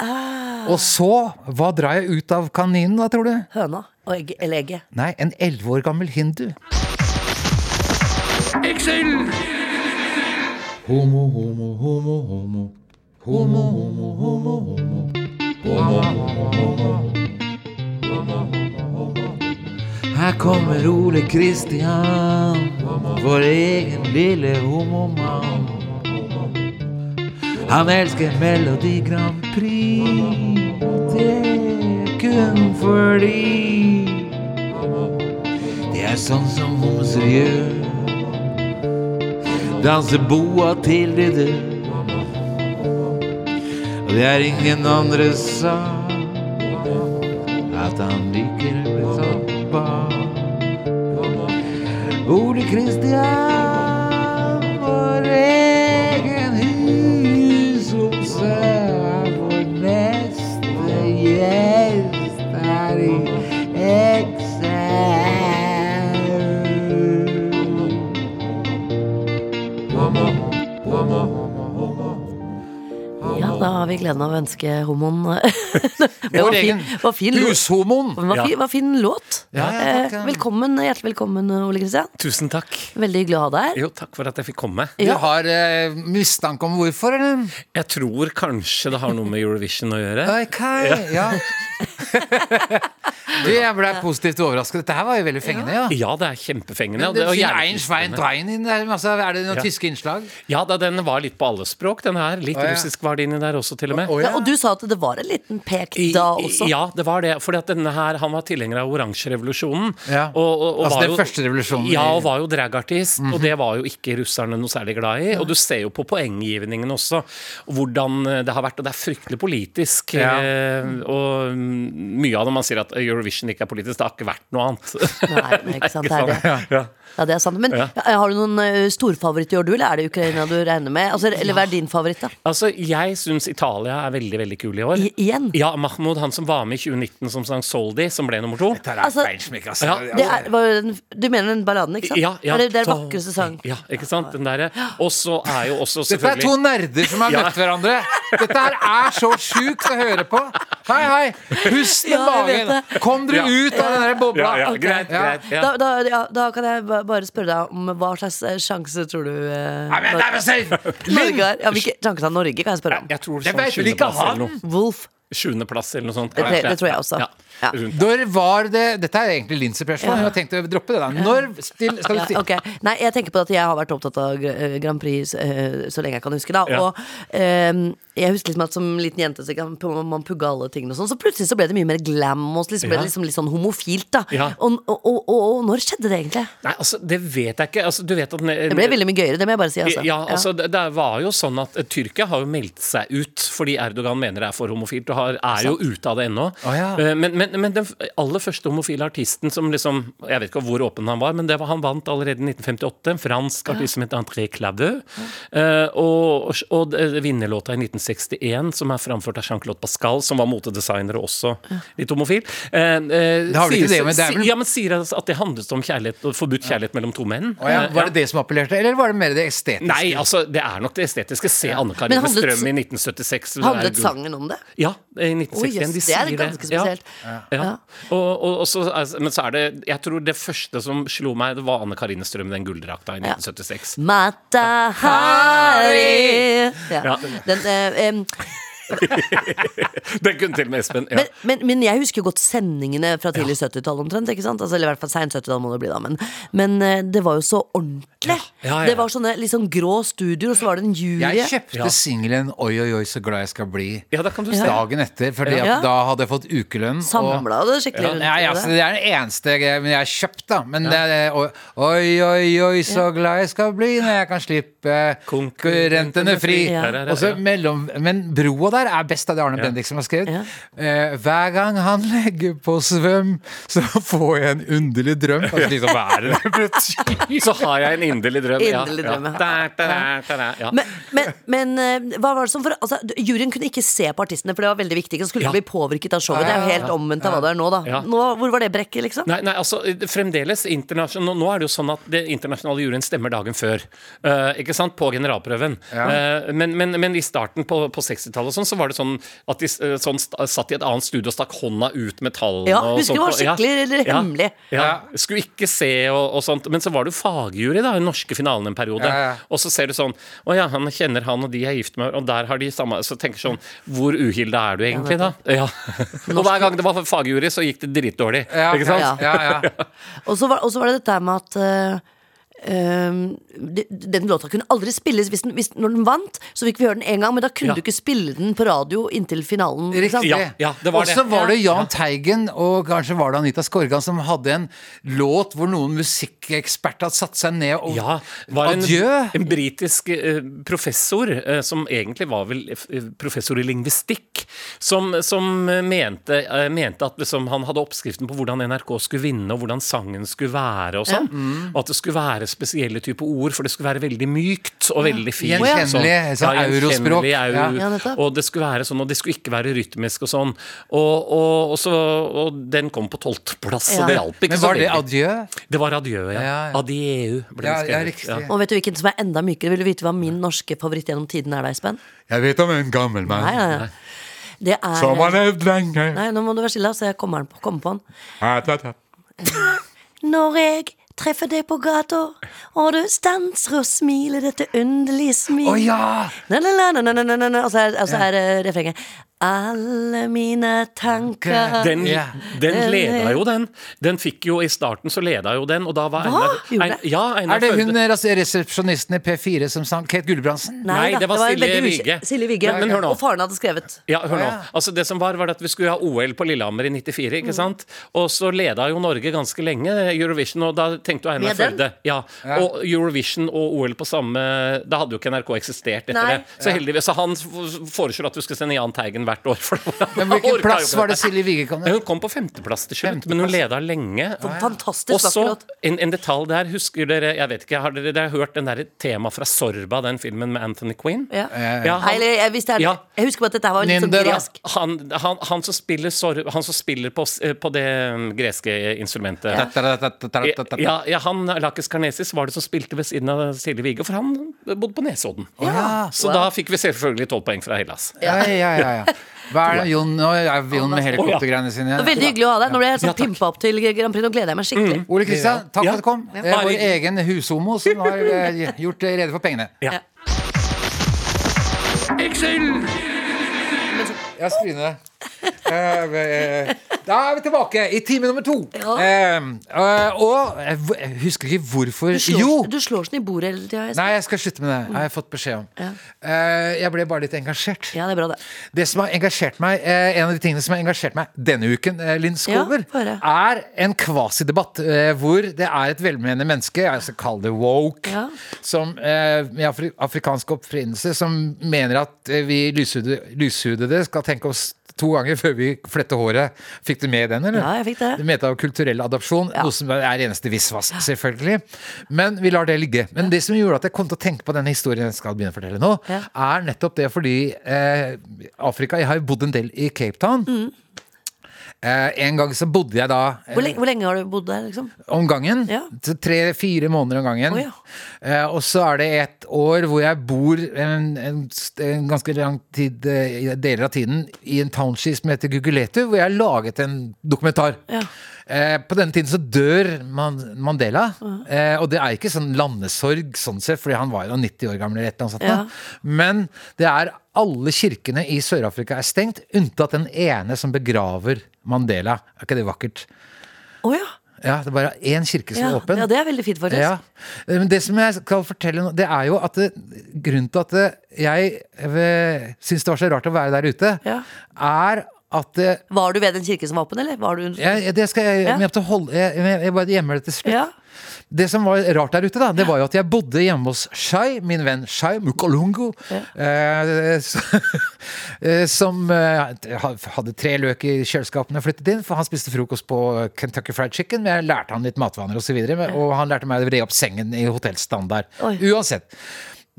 Ah. Og så, hva drar jeg ut av kaninen, da, tror du? Høna og egg, eller egget. Nei, en elleve år gammel hindu. Homo, homo, homo, homo. Homo, homo, homo, homo. Homo, homo, homo. Her kommer Ole Kristian, vår egen lille homomann. Han elsker Melodi Grand Prix, det er kun fordi det er sånn som homser gjør. Danser boa til de dør. Og det er ingen andre sa at han liker bli sånn. Ole Kristian, vi gleden av å ønske homoen [laughs] Det var Vår fin, egen var fin, låt. hushomoen. Det var fin, var fin låt. Ja, ja, takk, ja. Eh, Velkommen, Hjertelig velkommen, Ole Kristian. Tusen takk. Veldig hyggelig å ha deg her. Jo, takk for at jeg fikk komme. Du har eh, mistanke om hvorfor, eller? Jeg tror kanskje det har noe med Eurovision å gjøre. Okay, ja. [laughs] du, jeg ble positivt overrasket. Dette her var jo veldig fengende, ja. Ja, det er kjempefengende. Men Det og er. Altså, er det noen Ja. tyske innslag? Ja, da, den var litt på alle språk, den her. Litt oh, ja. russisk var det inni der også, til og med. Ja, og du sa at det var en liten pek da i- også. Ja, det var det. Fordi at denne her, han var tilhenger av oransjerevolusjonen. Ja. Og, og, og Altså var den jo- første revolusjonen Ja, og var jo dragartist. Og det var jo ikke russerne noe særlig glad i. Og du ser jo på poenggivningen også, hvordan eh, det har vært. Og det er fryktelig politisk. Ja. Eh, og mm, mye av det man sier at Eurovision ikke er politisk, det har ikke vært noe annet. Nei, men ikke sant, [laughs] det er det. Ja. Ja, det er sant. Men Ja. har du noen uh, storfavoritt i år, du, eller er det Ukraina du regner med? Altså, eller hva er din favoritt, da? Altså, jeg syns Italia er veldig, veldig kul i år. I, igjen? Ja, Mahmoud, han som var med i 2019 som sang Soldi, som ble nummer to. Dette er Altså- feinschmeck, altså. Ja, Det er, var jo den, du mener den balladen, ikke sant? Ja, ja. Det er den vakreste sang. Ja, ikke sant? Den derre. Og så er jo også Dette er to nerder som har Ja. møtt hverandre. Dette her er så sjukt å høre på. Hei, hei. Pust med Ja, jeg vet magen. Kom dere Ja. ut av den der bobla. Ja, ja, Ok. greit, Ja. greit. Ja. Da, da, ja, da kan jeg ba- bare spørre deg om hva slags eh, sjanse tror du eh, Nei, men, nei, men. Norge har? Ja, hvilke sjanse har Norge, kan jeg spørre om? Jeg tror Det sånn vet vel ikke han? eller noe. Wolf. Sjuendeplass eller noe sånt. Det, det, det tror jeg også. Ja. Ja. Rundt. Når var det Dette er egentlig Pressman. Hun har tenkt å droppe det. da Når still, skal du Ja, si ok. Nei, jeg tenker på at jeg har vært opptatt av eh, Grand Prix eh, så lenge jeg kan huske. da Ja. Og eh, jeg husker liksom at som liten jente så kan man pugga alle tingene, og sånn så plutselig så ble det mye mer glam. Og så liksom ble Ja. det liksom litt sånn homofilt. da Ja. og, og, og, og når skjedde det egentlig? Nei, altså, det vet jeg ikke. Altså, du vet at Det ble veldig mye gøyere, det må jeg bare si. Altså. Ja, altså det, det var jo sånn at eh, Tyrkia har jo meldt seg ut fordi Erdogan mener det er for homofilt, og har, er jo ute av det ennå. Å, ja. Eh, Men, men, men den aller første homofile artisten som liksom Jeg vet ikke hvor åpen han var, men det var, han vant allerede i 1958. En fransk artist som het André Claveux. Eh, og, og og vinnerlåta i 1961, som er framført av Jean-Claude Pascal, som var motedesigner og også litt homofil. Eh, det har vel ikke det, men det er vel- Ja, men sier at det handlet om kjærlighet, forbudt kjærlighet mellom to menn. Ja. Eh, Var det det som appellerte, eller var det mer det estetiske? Nei, altså, det er nok det estetiske. Se Anne Karine handlet- Strøm i 1976. Handlet sangen om det? Ja, i Oi, 1961. yes, de det er sier ganske Ja. spesielt. Ja. Ja. Og, og, og så, altså, men så er det Jeg tror det første som slo meg, det var Anne Karine Strøm den gulldrakta i Ja. 1976. Mata Hari ja. Den, eh, em, [laughs] Den kunne til og med Espen. Ja. men, men, men jeg husker godt sendingene fra tidlig 70-tall omtrent. Ikke sant? Altså, eller i hvert fall seint 70-tall må det bli, da. Men, men eh, det var jo så ordentlig. Ja, ja, ja. Det var sånne sånn grå studioer, og så var det en jury. Jeg kjøpte Ja. singelen 'Oi, oi, oi, så glad jeg skal bli' ja, da kan du se. dagen etter, Fordi Ja. da hadde jeg fått ukelønn. Samla det skikkelig rundt. Ja, ja, det. det er den eneste jeg, men jeg har kjøpt, da. Men det er Oi, oi, oi, så glad jeg skal bli når jeg kan slippe konkurrentene fri. Og så mellom, men broa der er best av det Arne Bendik som har skrevet. Ja. Eh, hver gang han legger på svøm, så får jeg en underlig drøm. Altså, liksom, hva er det det? [laughs] Så har jeg en inderlig drøm. ja. Inderlig drøm, ja. ja. da, da, der, ja. Men, men, men eh, hva var det som for altså, Juryen kunne ikke se på artistene, for det var veldig viktig. De skulle Ja. bli påvirket av showet. Det er jo helt omvendt av hva det er nå, da. Nå, hvor var det brekket, liksom? Nei, nei, altså fremdeles internasjon- nå, er det jo sånn at det internasjonale juryen stemmer dagen før. Uh, ikke sant? På generalprøven. Uh, men, men, men i starten på, på 60-tallet sånn, så var det sånn at de sånn, satt i et annet studio og stakk hånda ut med tallene. Ja, husker det var skikkelig Ja, hemmelig. Ja, Skulle ikke se og, og sånt. Men så var det jo fagjury da, den norske finalen en periode. Ja, ja. Og så ser du sånn Å ja, han kjenner han, og de er gift med Og der har de samme Så tenker du sånn Hvor uhilda er du egentlig, da? Ja. [laughs] og hver gang det var fagjury, så gikk det dritdårlig. Ja, Ikke sant? Ja, ja, ja. [laughs] Og så var, og så var det dette med at eh, ehm, de- Den låta kunne aldri spilles hvis den, hvis, Når den vant, så fikk vi høre den én gang, men da kunne Ja. du ikke spille den på radio inntil finalen. Riktig. Ja, ja, det var og så det. var det Jahn Teigen og kanskje var det Anita Skorgan som hadde en låt hvor noen musikkeksperter hadde satt seg ned og Ja, var en, Adjø! en britisk eh, professor, eh, som egentlig var vel eh, professor i lingvistikk, som, som mente, mente at liksom, han hadde oppskriften på hvordan NRK skulle vinne, og hvordan sangen skulle være og sånn. Og at det skulle være spesielle type ord, for det skulle være veldig mykt og veldig fint. Gjenkjennelig, sånn eurospråk. gjenkjennelig, Ja. Ja, og det skulle være sånn, og det skulle ikke være rytmisk og sånn. Og, og, og, så, og den kom på tolvteplass, Ja. og det hjalp ikke Men var det adjø? Det var adjø, ja. Ja, ja. Adieu ble Ja, det ja, skrevet. Og vet du hvilken som er enda mykere? Vil du vite hva min norske favoritt gjennom tiden er da, Espen? Jeg vet om en gammel mann Nei, nei, nei. Det er som har levd lenge. Nei, nå må du være stille, så jeg kommer, på- kommer på den. Når jeg treffer deg på gata, og du stanser og smiler dette underlige smil Å ja! Na, na, na, na, na, na, na, na. Og så er, og så er refrenget Alle mine tanker Den, yeah. den Den- leda jo den. Den fikk jo I starten så leda jo den, og da var Hva? Einar, Ein- ja, Einar Er det hun Førde- altså, resepsjonisten i P4 som sang Kate Gulbrandsen? Nei, Nei det var en Silje Vigge Silje Vigge. Men- men hør nå. Og faren hadde skrevet. Ja, hør nå. Altså Det som var, var at vi skulle ha OL på Lillehammer i 94, Mm. ikke sant? Og så leda jo Norge ganske lenge Eurovision, og da tenkte jo Einar Førde ja. Og Eurovision og OL på samme Da hadde jo ikke NRK eksistert etter Nei. det. Så heldigvis Så han foreslår at vi skal sende Jahn Teigen hvert år. For Men hvilken plass var det. Silje Vige kom Hun kom på femteplass til slutt, men hun leda lenge. Fantastisk Og så en, en detalj der, husker dere Jeg vet ikke, Har dere, dere har hørt den der temaet fra Sorba, den filmen med Anthony Quinn? Ja. Ja, Nei, eller, jeg, hvis det er, Ja. jeg husker bare at dette var litt sånn gresk. han, han, han som spiller, han som spiller på, eh, på det mm, greske instrumentet ja, ja, han Lakis Karnesis var det som spilte ved siden av Silje Vige, for han bodde på Nesodden. Ja. Så da fikk vi selvfølgelig tolv poeng fra Hellas. Ja, ja, ja, ja. Hva er det Jon Nå er Jon med helikoptergreiene Det var veldig hyggelig å ha deg. Når jeg er Ja, pimpa opp til Grand Prix, nå gleder jeg meg skikkelig. Ole Kristian, takk Ja. for at du kom. Det er vår egen hushomo som har eh, gjort rede for pengene. Ja. Ja, Jeg Eh, eh, Da er vi tilbake i time nummer to. Ja. Eh, eh, og jeg husker ikke hvorfor Du slår, Jo! du slår sånn i bordet hele tida. Nei, jeg skal slutte med det. Jeg har jeg fått beskjed om. Ja. Uh, jeg ble bare litt engasjert. Ja, det er bra, det. Det som har engasjert meg uh, En av de tingene som har engasjert meg denne uken, eh, Linn Skover, Ja, er en kvasidebatt eh, hvor det er et velmenende menneske, jeg skal kalle det woke, som, eh, med afri afrikansk opprinnelse, som mener at eh, vi lyshudede skal tenke oss to ganger før vi flettet håret. Fikk du med den, eller? Ja, jeg fikk det. Du mente av kulturell adopsjon, Ja. noe som er eneste visvas, selvfølgelig. Men vi lar det ligge. Men det som gjorde at jeg kom til å tenke på denne historien jeg skal begynne å fortelle nå, er nettopp det fordi eh, Afrika Jeg har jo bodd en del i Cape Town. Mm. Eh, en gang så bodde jeg da eh, Hvor lenge, hvor lenge har du bodd der, liksom? om gangen. Ja. Tre-fire måneder om gangen. Oh, ja. eh, og så er det et år hvor jeg bor en, en, en ganske lang tid, eh, deler av tiden i en township som heter Guguletu, hvor jeg har laget en dokumentar. Ja. Eh, på denne tiden så dør Man Mandela, eh, og det er ikke sånn landesorg sånn sett, fordi han var jo 90 år gammel eller et eller annet. Men det er alle kirkene i Sør-Afrika er stengt, unntatt den ene som begraver Mandela. Er ikke det vakkert? Å ja. Ja, det er bare én kirke som Ja, er åpen. ja, det er veldig fint, faktisk. Ja. Men det som jeg skal fortelle nå, det er jo at det, grunnen til at det, jeg eh, syns det var så rart å være der ute, Ja. er at det, Var du ved den kirken som var åpen, eller? Var du ja, det skal jeg, Ja. jeg, jeg, holde, jeg, jeg, jeg bare gjemmer det til slutt. Det som var rart der ute, da, det var jo at jeg bodde hjemme hos Shai, min venn Shai Mukolungo, Ja. [laughs] eh, som eh, hadde tre løk i kjøleskapene flyttet inn, for han spiste frokost på Kentucky Fried Chicken, men jeg lærte han litt matvaner og så videre, og han lærte meg å vre opp sengen i hotellstandard. Oi. Uansett.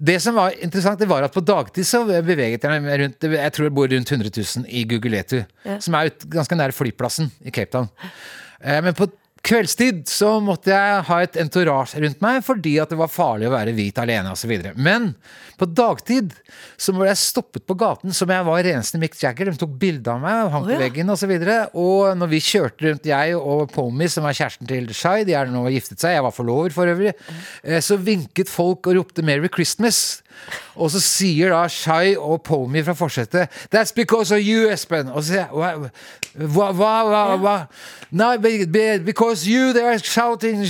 Det som var interessant, det var at på dagtid så beveget jeg meg rundt Jeg tror jeg bor rundt 100 000 i Guguletu, Ja. som er ganske nær flyplassen i Cape Town. Eh, Men på kveldstid så måtte jeg ha et entourage rundt meg fordi at det var farlig å være hvit alene osv. Men på dagtid så ble jeg stoppet på gaten som jeg var reneste Mick Jagger. De tok bilde av meg og hang på oh, ja. veggen osv. Og, så og når vi kjørte rundt, jeg og Pommy, som er kjæresten til Shai, de er nå giftet seg, jeg var forlover for øvrig, eh, så vinket folk og ropte 'Merry Christmas'. Og så sier da Shai og Pomi fra forsetet 'That's because of you, Espen'. Og så sier jeg hva, hva, hva? Nei, be- be- because you they are shouting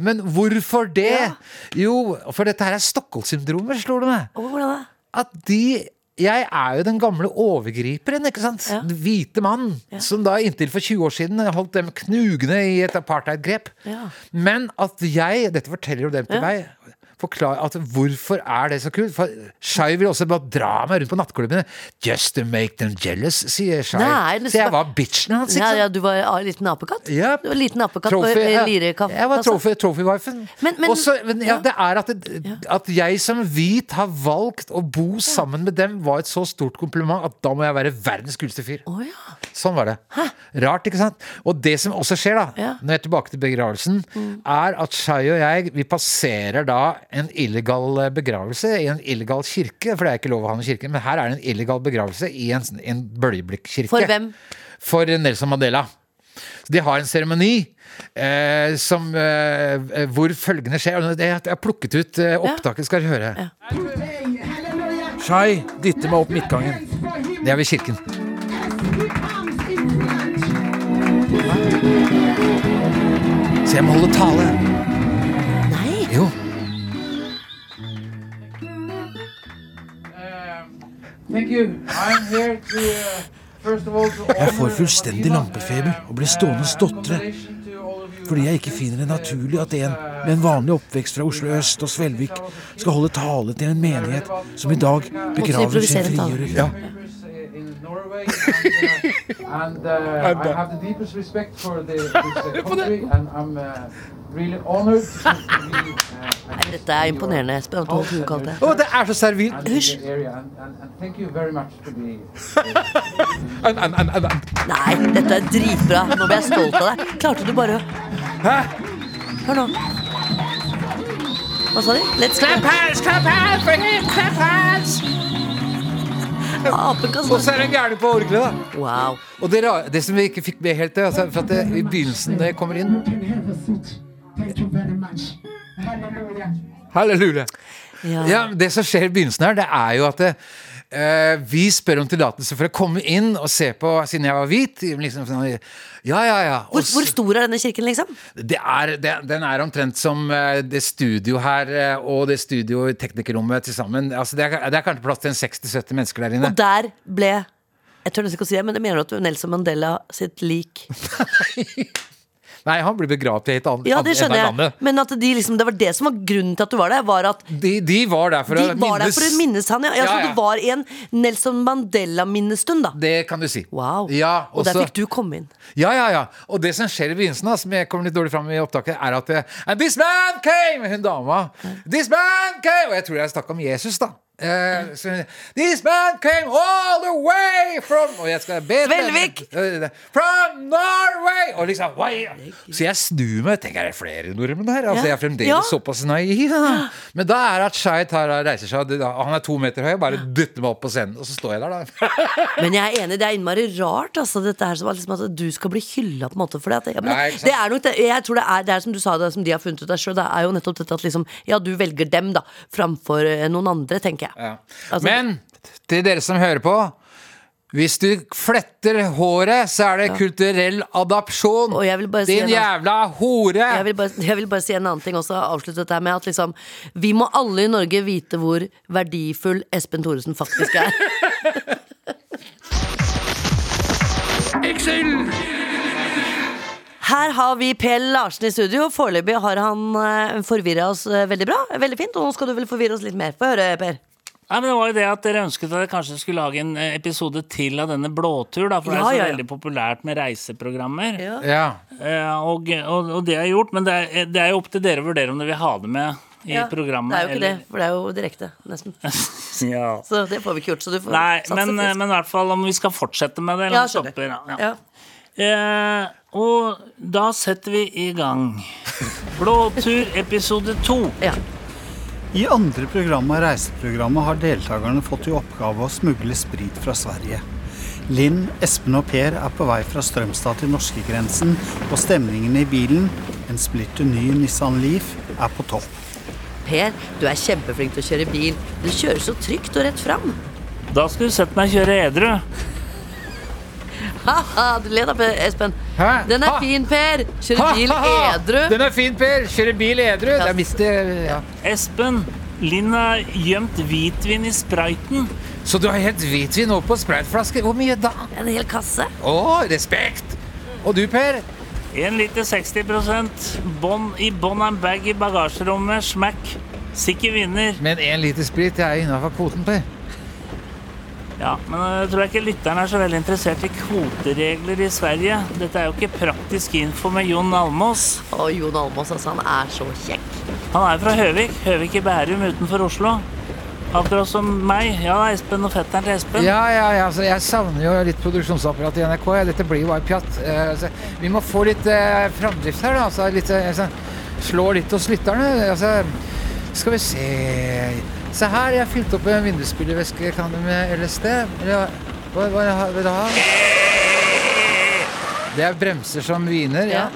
Men hvorfor det? Jo, for dette her er Stockholm-syndromet, slår det meg. Hvordan da? At de jeg er jo den gamle overgriperen, ikke sant? Ja. Den hvite mann, som da inntil for 20 år siden holdt dem knugende i et apartheidgrep. Ja. Men at jeg, dette forteller jo dem til meg, forklare at hvorfor er det så kult? For Shai vil også bare dra meg rundt på nattklubbene. Just to make them jealous, sier Shai. Det Så jeg var bitchen hans, ikke Ja, ja, du var en liten apekatt? Ja. Du var en liten apekatt Trophy, ja. Jeg var trophy, trophy-wifen. Men- men- Også, men ja, ja. det er at, det, at jeg som hvit har valgt å bo sammen med dem, var et så stort kompliment at da må jeg være verdens kuleste fyr. Oh, ja. Sånn var det. Rart, ikke sant? Og det som også skjer, da, når jeg er tilbake til begravelsen, er at Shai og jeg, vi passerer da en illegal eh, begravelse i en illegal kirke, for det er ikke lov å ha noen kirke, men her er det en illegal begravelse i en, en bøljeblikkirke. For hvem? For Nelson Mandela. Så de har en seremoni eh, som, eh, hvor følgende skjer. Jeg har plukket ut eh, opptaket, skal dere høre. Shai dytter meg opp midtgangen. Det er ved kirken. Så jeg må holde tale. Nei! Jo. Jeg får fullstendig lampefeber og blir stående og stotre. Fordi jeg ikke finner det naturlig at en med en vanlig oppvekst fra Oslo øst og Svelvik skal holde tale til en menighet som i dag begraver sin frigjører. Ja. And uh, I have the deepest respect for the, this uh, [laughs] country, and I'm uh, really honored to be uh, [laughs] Dette er imponerende, Espen. At du holdt det. Å, det er så servilt! [laughs] and and, and, and an- Nei, dette er dritbra. Nå blir jeg stolt av deg. Klarte du bare å Hæ? Hør nå. Hva sa de? Let's clap hands, clap hands for him, clap hands! Apekatt. Og så er det en gærning på orgelet, da. Wow. Og det, det som vi ikke fikk med helt, det, altså, for at det, i begynnelsen når jeg kommer inn. Halleluja. Ja. Ja, det som skjer i begynnelsen her, det er jo at det, eh, vi spør om tillatelse for å komme inn og se på, siden jeg var hvit. Liksom, sånn, ja, ja, ja. Hvor, hvor stor er denne kirken, liksom? Det er, det, den er omtrent som eh, det studio her eh, og det studio i teknikerrommet til sammen. Altså, det, er, det er kanskje plass til en 60-70 mennesker der inne. Og der ble Jeg tør nesten ikke å si det, men jeg mener at Nelson Mandela sitt lik [laughs] [laughs] Nei, han blir begravd i et annet Ja, det skjønner jeg. Men at de liksom, det var det som var grunnen til at du var der, var at De, de var der for de å var der minnes for å minnes han, ja. ja, Ja, Så ja. det var i en Nelson Mandela-minnestund, da. Det kan du si. Wow. Ja, og der fikk du komme inn. Ja, ja, ja. Og det som skjer i begynnelsen, da, som jeg kommer litt dårlig fram i opptaket, er at eh, And this man came! Hun dama. This man came! Og jeg tror jeg snakka om Jesus, da. Eh, so, This man came all the way from Og jeg skal be Svelvik! Uh, From Norway! Og liksom why? Så jeg snur meg. Tenker er det flere nordmenn her? Altså, Ja. Jeg er fremdeles Ja. såpass naiv. da. Men da er det at Shai tar reiser seg, han er to meter høy, bare dytter meg opp på scenen, og så står jeg der, da. [laughs] Men jeg er enig, det er innmari rart, altså, dette her som er liksom, at du skal bli hylla, på en måte. For det, men, Nei, det er nok det, jeg tror det er, det er som du sa, det som de har funnet ut av sjøl, det er jo nettopp dette at liksom, ja, du velger dem, da, framfor eh, noen andre, tenker jeg. Ja. Altså- Men til dere som hører på hvis du fletter håret, så er det kulturell adopsjon. Og jeg vil bare si Din en jævla hore! Jeg vil, bare, jeg vil bare si en annen ting også, avslutte dette med at liksom, vi må alle i Norge vite hvor verdifull Espen Thoresen faktisk er. [laughs] Her har vi Per Larsen i studio. Foreløpig har han uh, forvirra oss eh, veldig bra. Veldig fint. Og nå skal du vel forvirre oss litt mer. Få høre, Per. Nei, men Det var jo det at dere ønsket at dere kanskje skulle lage en eh, episode til av denne Blåtur. da, For det er så ja, ja. veldig populært med reiseprogrammer. Ja. Ja. Eh, og, og, og det har jeg gjort, men det er, det er jo opp til dere å vurdere om dere vil ha det med i Ja, programmet. Det er jo ikke eller- det, for det er jo direkte, nesten. [laughs] Ja. Så det får vi ikke gjort. Så du får Nei, satse men, men i hvert fall om vi skal fortsette med det. Eller Ja, stopper, ja, ja. ja. Eh, og da setter vi i gang. [laughs] Blåtur episode to. ja. I andre program av reiseprogrammet har deltakerne fått i oppgave å smugle sprit fra Sverige. Linn, Espen og Per er på vei fra Strømstad til norskegrensen, og stemningen i bilen, en splitter ny Nissan Leaf, er på topp. Per, du er kjempeflink til å kjøre bil. Du kjører så trygt og rett fram. Da skulle du sett meg kjøre edru. Ha-ha, du ler da, Espen. Hæ? Den er Ha! fin, Per. Kjører bil Ha, ha, ha! edru. Den er fin, Per. Kjører bil edru. Det er mister ja. Espen, Linn har gjemt hvitvin i sprayten. Så du har helt hvitvin oppå på. Hvor mye da? En hel kasse. Å, respekt! Og du, Per? 1 liter 60% bånd i bånn av en bag i bagasjerommet. Smack. Sikker vinner. Men én liter sprit er innafor kvoten, Per. Ja, men jeg tror ikke lytteren er så veldig interessert i kvoteregler i Sverige. Dette er jo ikke praktisk info med Jon Almås. Og Jon Almås, altså, han er så kjekk. Han er fra Høvik. Høvik i Bærum utenfor Oslo. Akkurat som meg. Ja, Espen og fetteren til Espen. Ja, ja, ja, altså, jeg savner jo litt produksjonsapparat i NRK. Dette blir jo bare pjatt. Eh, altså, vi må få litt eh, framdrift her, da. Altså, litt, eh, altså, slå litt hos lytterne. Altså, skal vi se Se her, jeg har fylt opp en du med LSD? Hva, hva hva vil du ha? Det er bremser som hviner. Ja.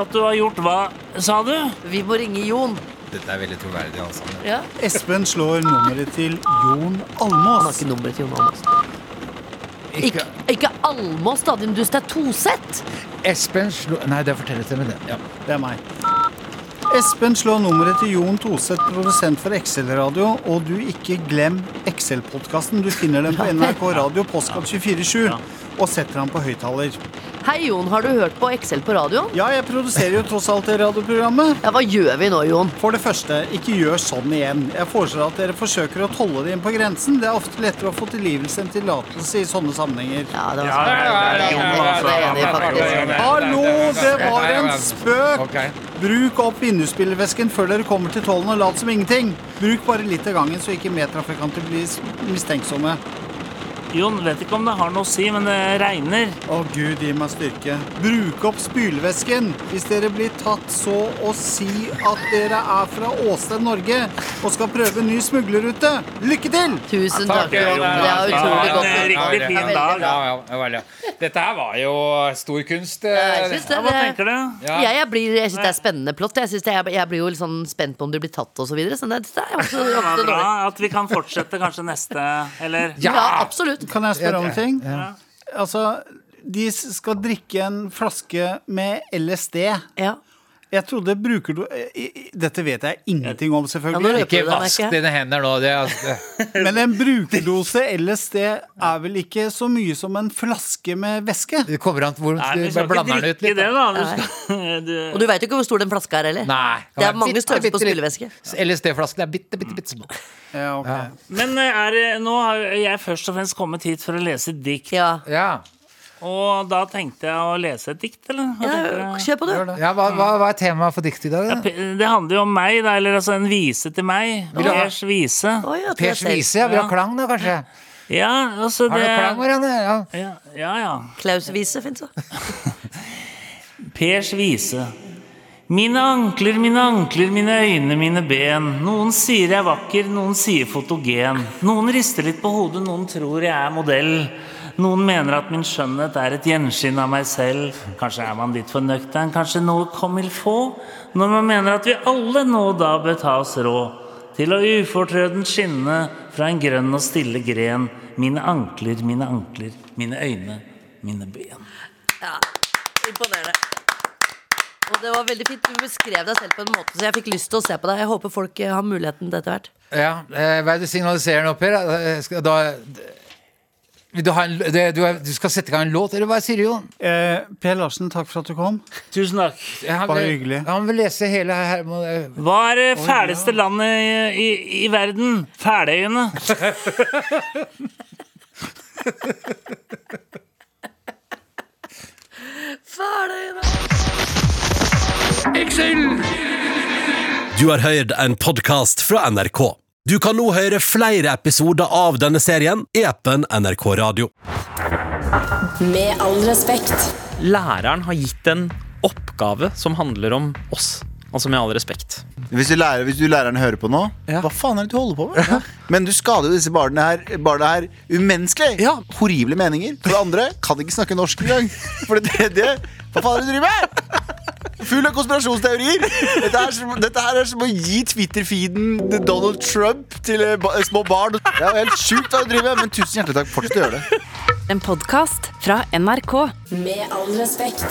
At du har gjort hva, sa du? Vi må ringe Jon. Dette er veldig troverdig. altså. Ja. Espen slår nummeret til Jon Han har Almås. ikke nummeret til Jon Almås. Ikke, ikke Almås, da, din dust. Det er Toseth. Espen slår Nei, det forteller til meg det. Ja. Det er meg. Espen slår nummeret til Jon Toseth, produsent for Excel-radio, og du ikke glem Excel-podkasten. Du finner den på NRK Radio Postkast 247, og setter den på høyttaler. Hei, Jon. Har du hørt på Excel på radioen? Ja, jeg produserer jo tross alt det radioprogrammet. Ja, Hva gjør vi nå, Jon? For det første, ikke gjør sånn igjen. Jeg foreslår at dere forsøker å tolle det inn på grensen. Det er ofte lettere å få tilgivelse enn tillatelse i sånne sammenhenger. Ja, det var sånn. Er. Hallo, det var en spøk! Bruk opp vindusspillervæsken før dere kommer til tollen, og lat som ingenting. Bruk bare litt av gangen, så ikke medtrafikanter blir mistenksomme. Jon, vet ikke om det har noe å si, men det regner. Å gud, gi meg styrke. Bruk opp spylevæsken. Hvis dere blir tatt, så å si at dere er fra Åsted, Norge, og skal prøve ny smuglerrute. Lykke til! Tusen takk. Det var utrolig godt. En riktig fin dag. Ja, ja, ja. Dette her var jo stor kunst. eh, Jeg syns det, hva tenker du? Jeg, jeg, blir, jeg synes det er spennende plott. Jeg, synes det, jeg, jeg blir jo litt sånn spent på om du blir tatt og så videre. Så det, det er ofte, Det var bra at vi kan fortsette kanskje neste, eller Ja, absolutt. Kan jeg spørre om en ting? Ja. Altså, de skal drikke en flaske med LSD. Ja. Jeg trodde bruker du i- Dette vet jeg ingenting om, selvfølgelig. Ja, Ikke vask dine hender nå. Det, er- altså, [laughs] Men en brukerdose LSD er vel ikke så mye som en flaske med væske? det kommer an hvor Nei, du blander den ut litt. det. Du skal, du, [laughs] Og du veit jo ikke hvor stor den flaska er heller. Nei. Det er mange størrelser på spylevæske. LSD-flasken er bitte, bitte, bitte små. Ja, ok. men er, nå har jeg først og fremst kommet hit for å lese dikt. Ja. Og da tenkte jeg å lese et dikt, eller? Hva ja, du? kjør på, du. ja hva, hva, hva er temaet for diktet i dag? Ja, Da? Det handler jo om meg, da, eller altså en vise til meg. Vil Pers vise. Oh, ja, Pers vise, ja. Vil ha Ja. klang, da, kanskje? Ja, altså Har du klang, Marianne? Ja. Ja, ja. ja. Klaus-vise fins [laughs] jo. Pers vise. Mine ankler, mine ankler, mine øyne, mine ben. Noen sier jeg er vakker, noen sier fotogen. Noen rister litt på hodet, noen tror jeg er modell. Noen mener at min skjønnhet er et gjenskinn av meg selv. Kanskje er man litt for nøktern, kanskje noe comme il faut. Når man mener at vi alle nå og da bør ta oss råd til å ufortrødent skinne fra en grønn og stille gren. Mine ankler, mine ankler, mine øyne, mine ben. Ja, Imponerende. Og det var veldig fint. Du beskrev deg selv på en måte så jeg fikk lyst til å se på deg. Jeg håper folk eh, har muligheten til etter hvert. Ja, eh, hva er det du signaliserer nå, Per? Eh, Da, du, en, det, du, er- du skal sette i gang en låt, eller hva sier du, Jon? Eh, per Larsen, takk for at du kom. Tusen takk. Han Bare hyggelig. han vil lese hele her. må- eh, Hva er det fæleste landet i, i, i verden? Fæløyene. [laughs] Du har hørt en podkast fra NRK. Du kan nå høre flere episoder av denne serien i appen NRK Radio. Med all respekt. Læreren har gitt en oppgave som handler om oss. Altså med all respekt. Hvis du, lærer, hvis du læreren hører på nå, hva faen er det du holder på med? Men du skader jo disse barna her, barna her umenneskelig. Horrible meninger. For det andre kan ikke snakke norsk engang. For det, tredje, hva faen er det du driver med? Full av konspirasjonsteorier. Dette, er som, dette her er som å gi Twitter-feeden Donald Trump til eh, ba- små barn. Det er jo helt sjukt hva du driver med, men tusen hjertelig takk. Fortsett å gjøre det. En podkast fra NRK. Med all respekt.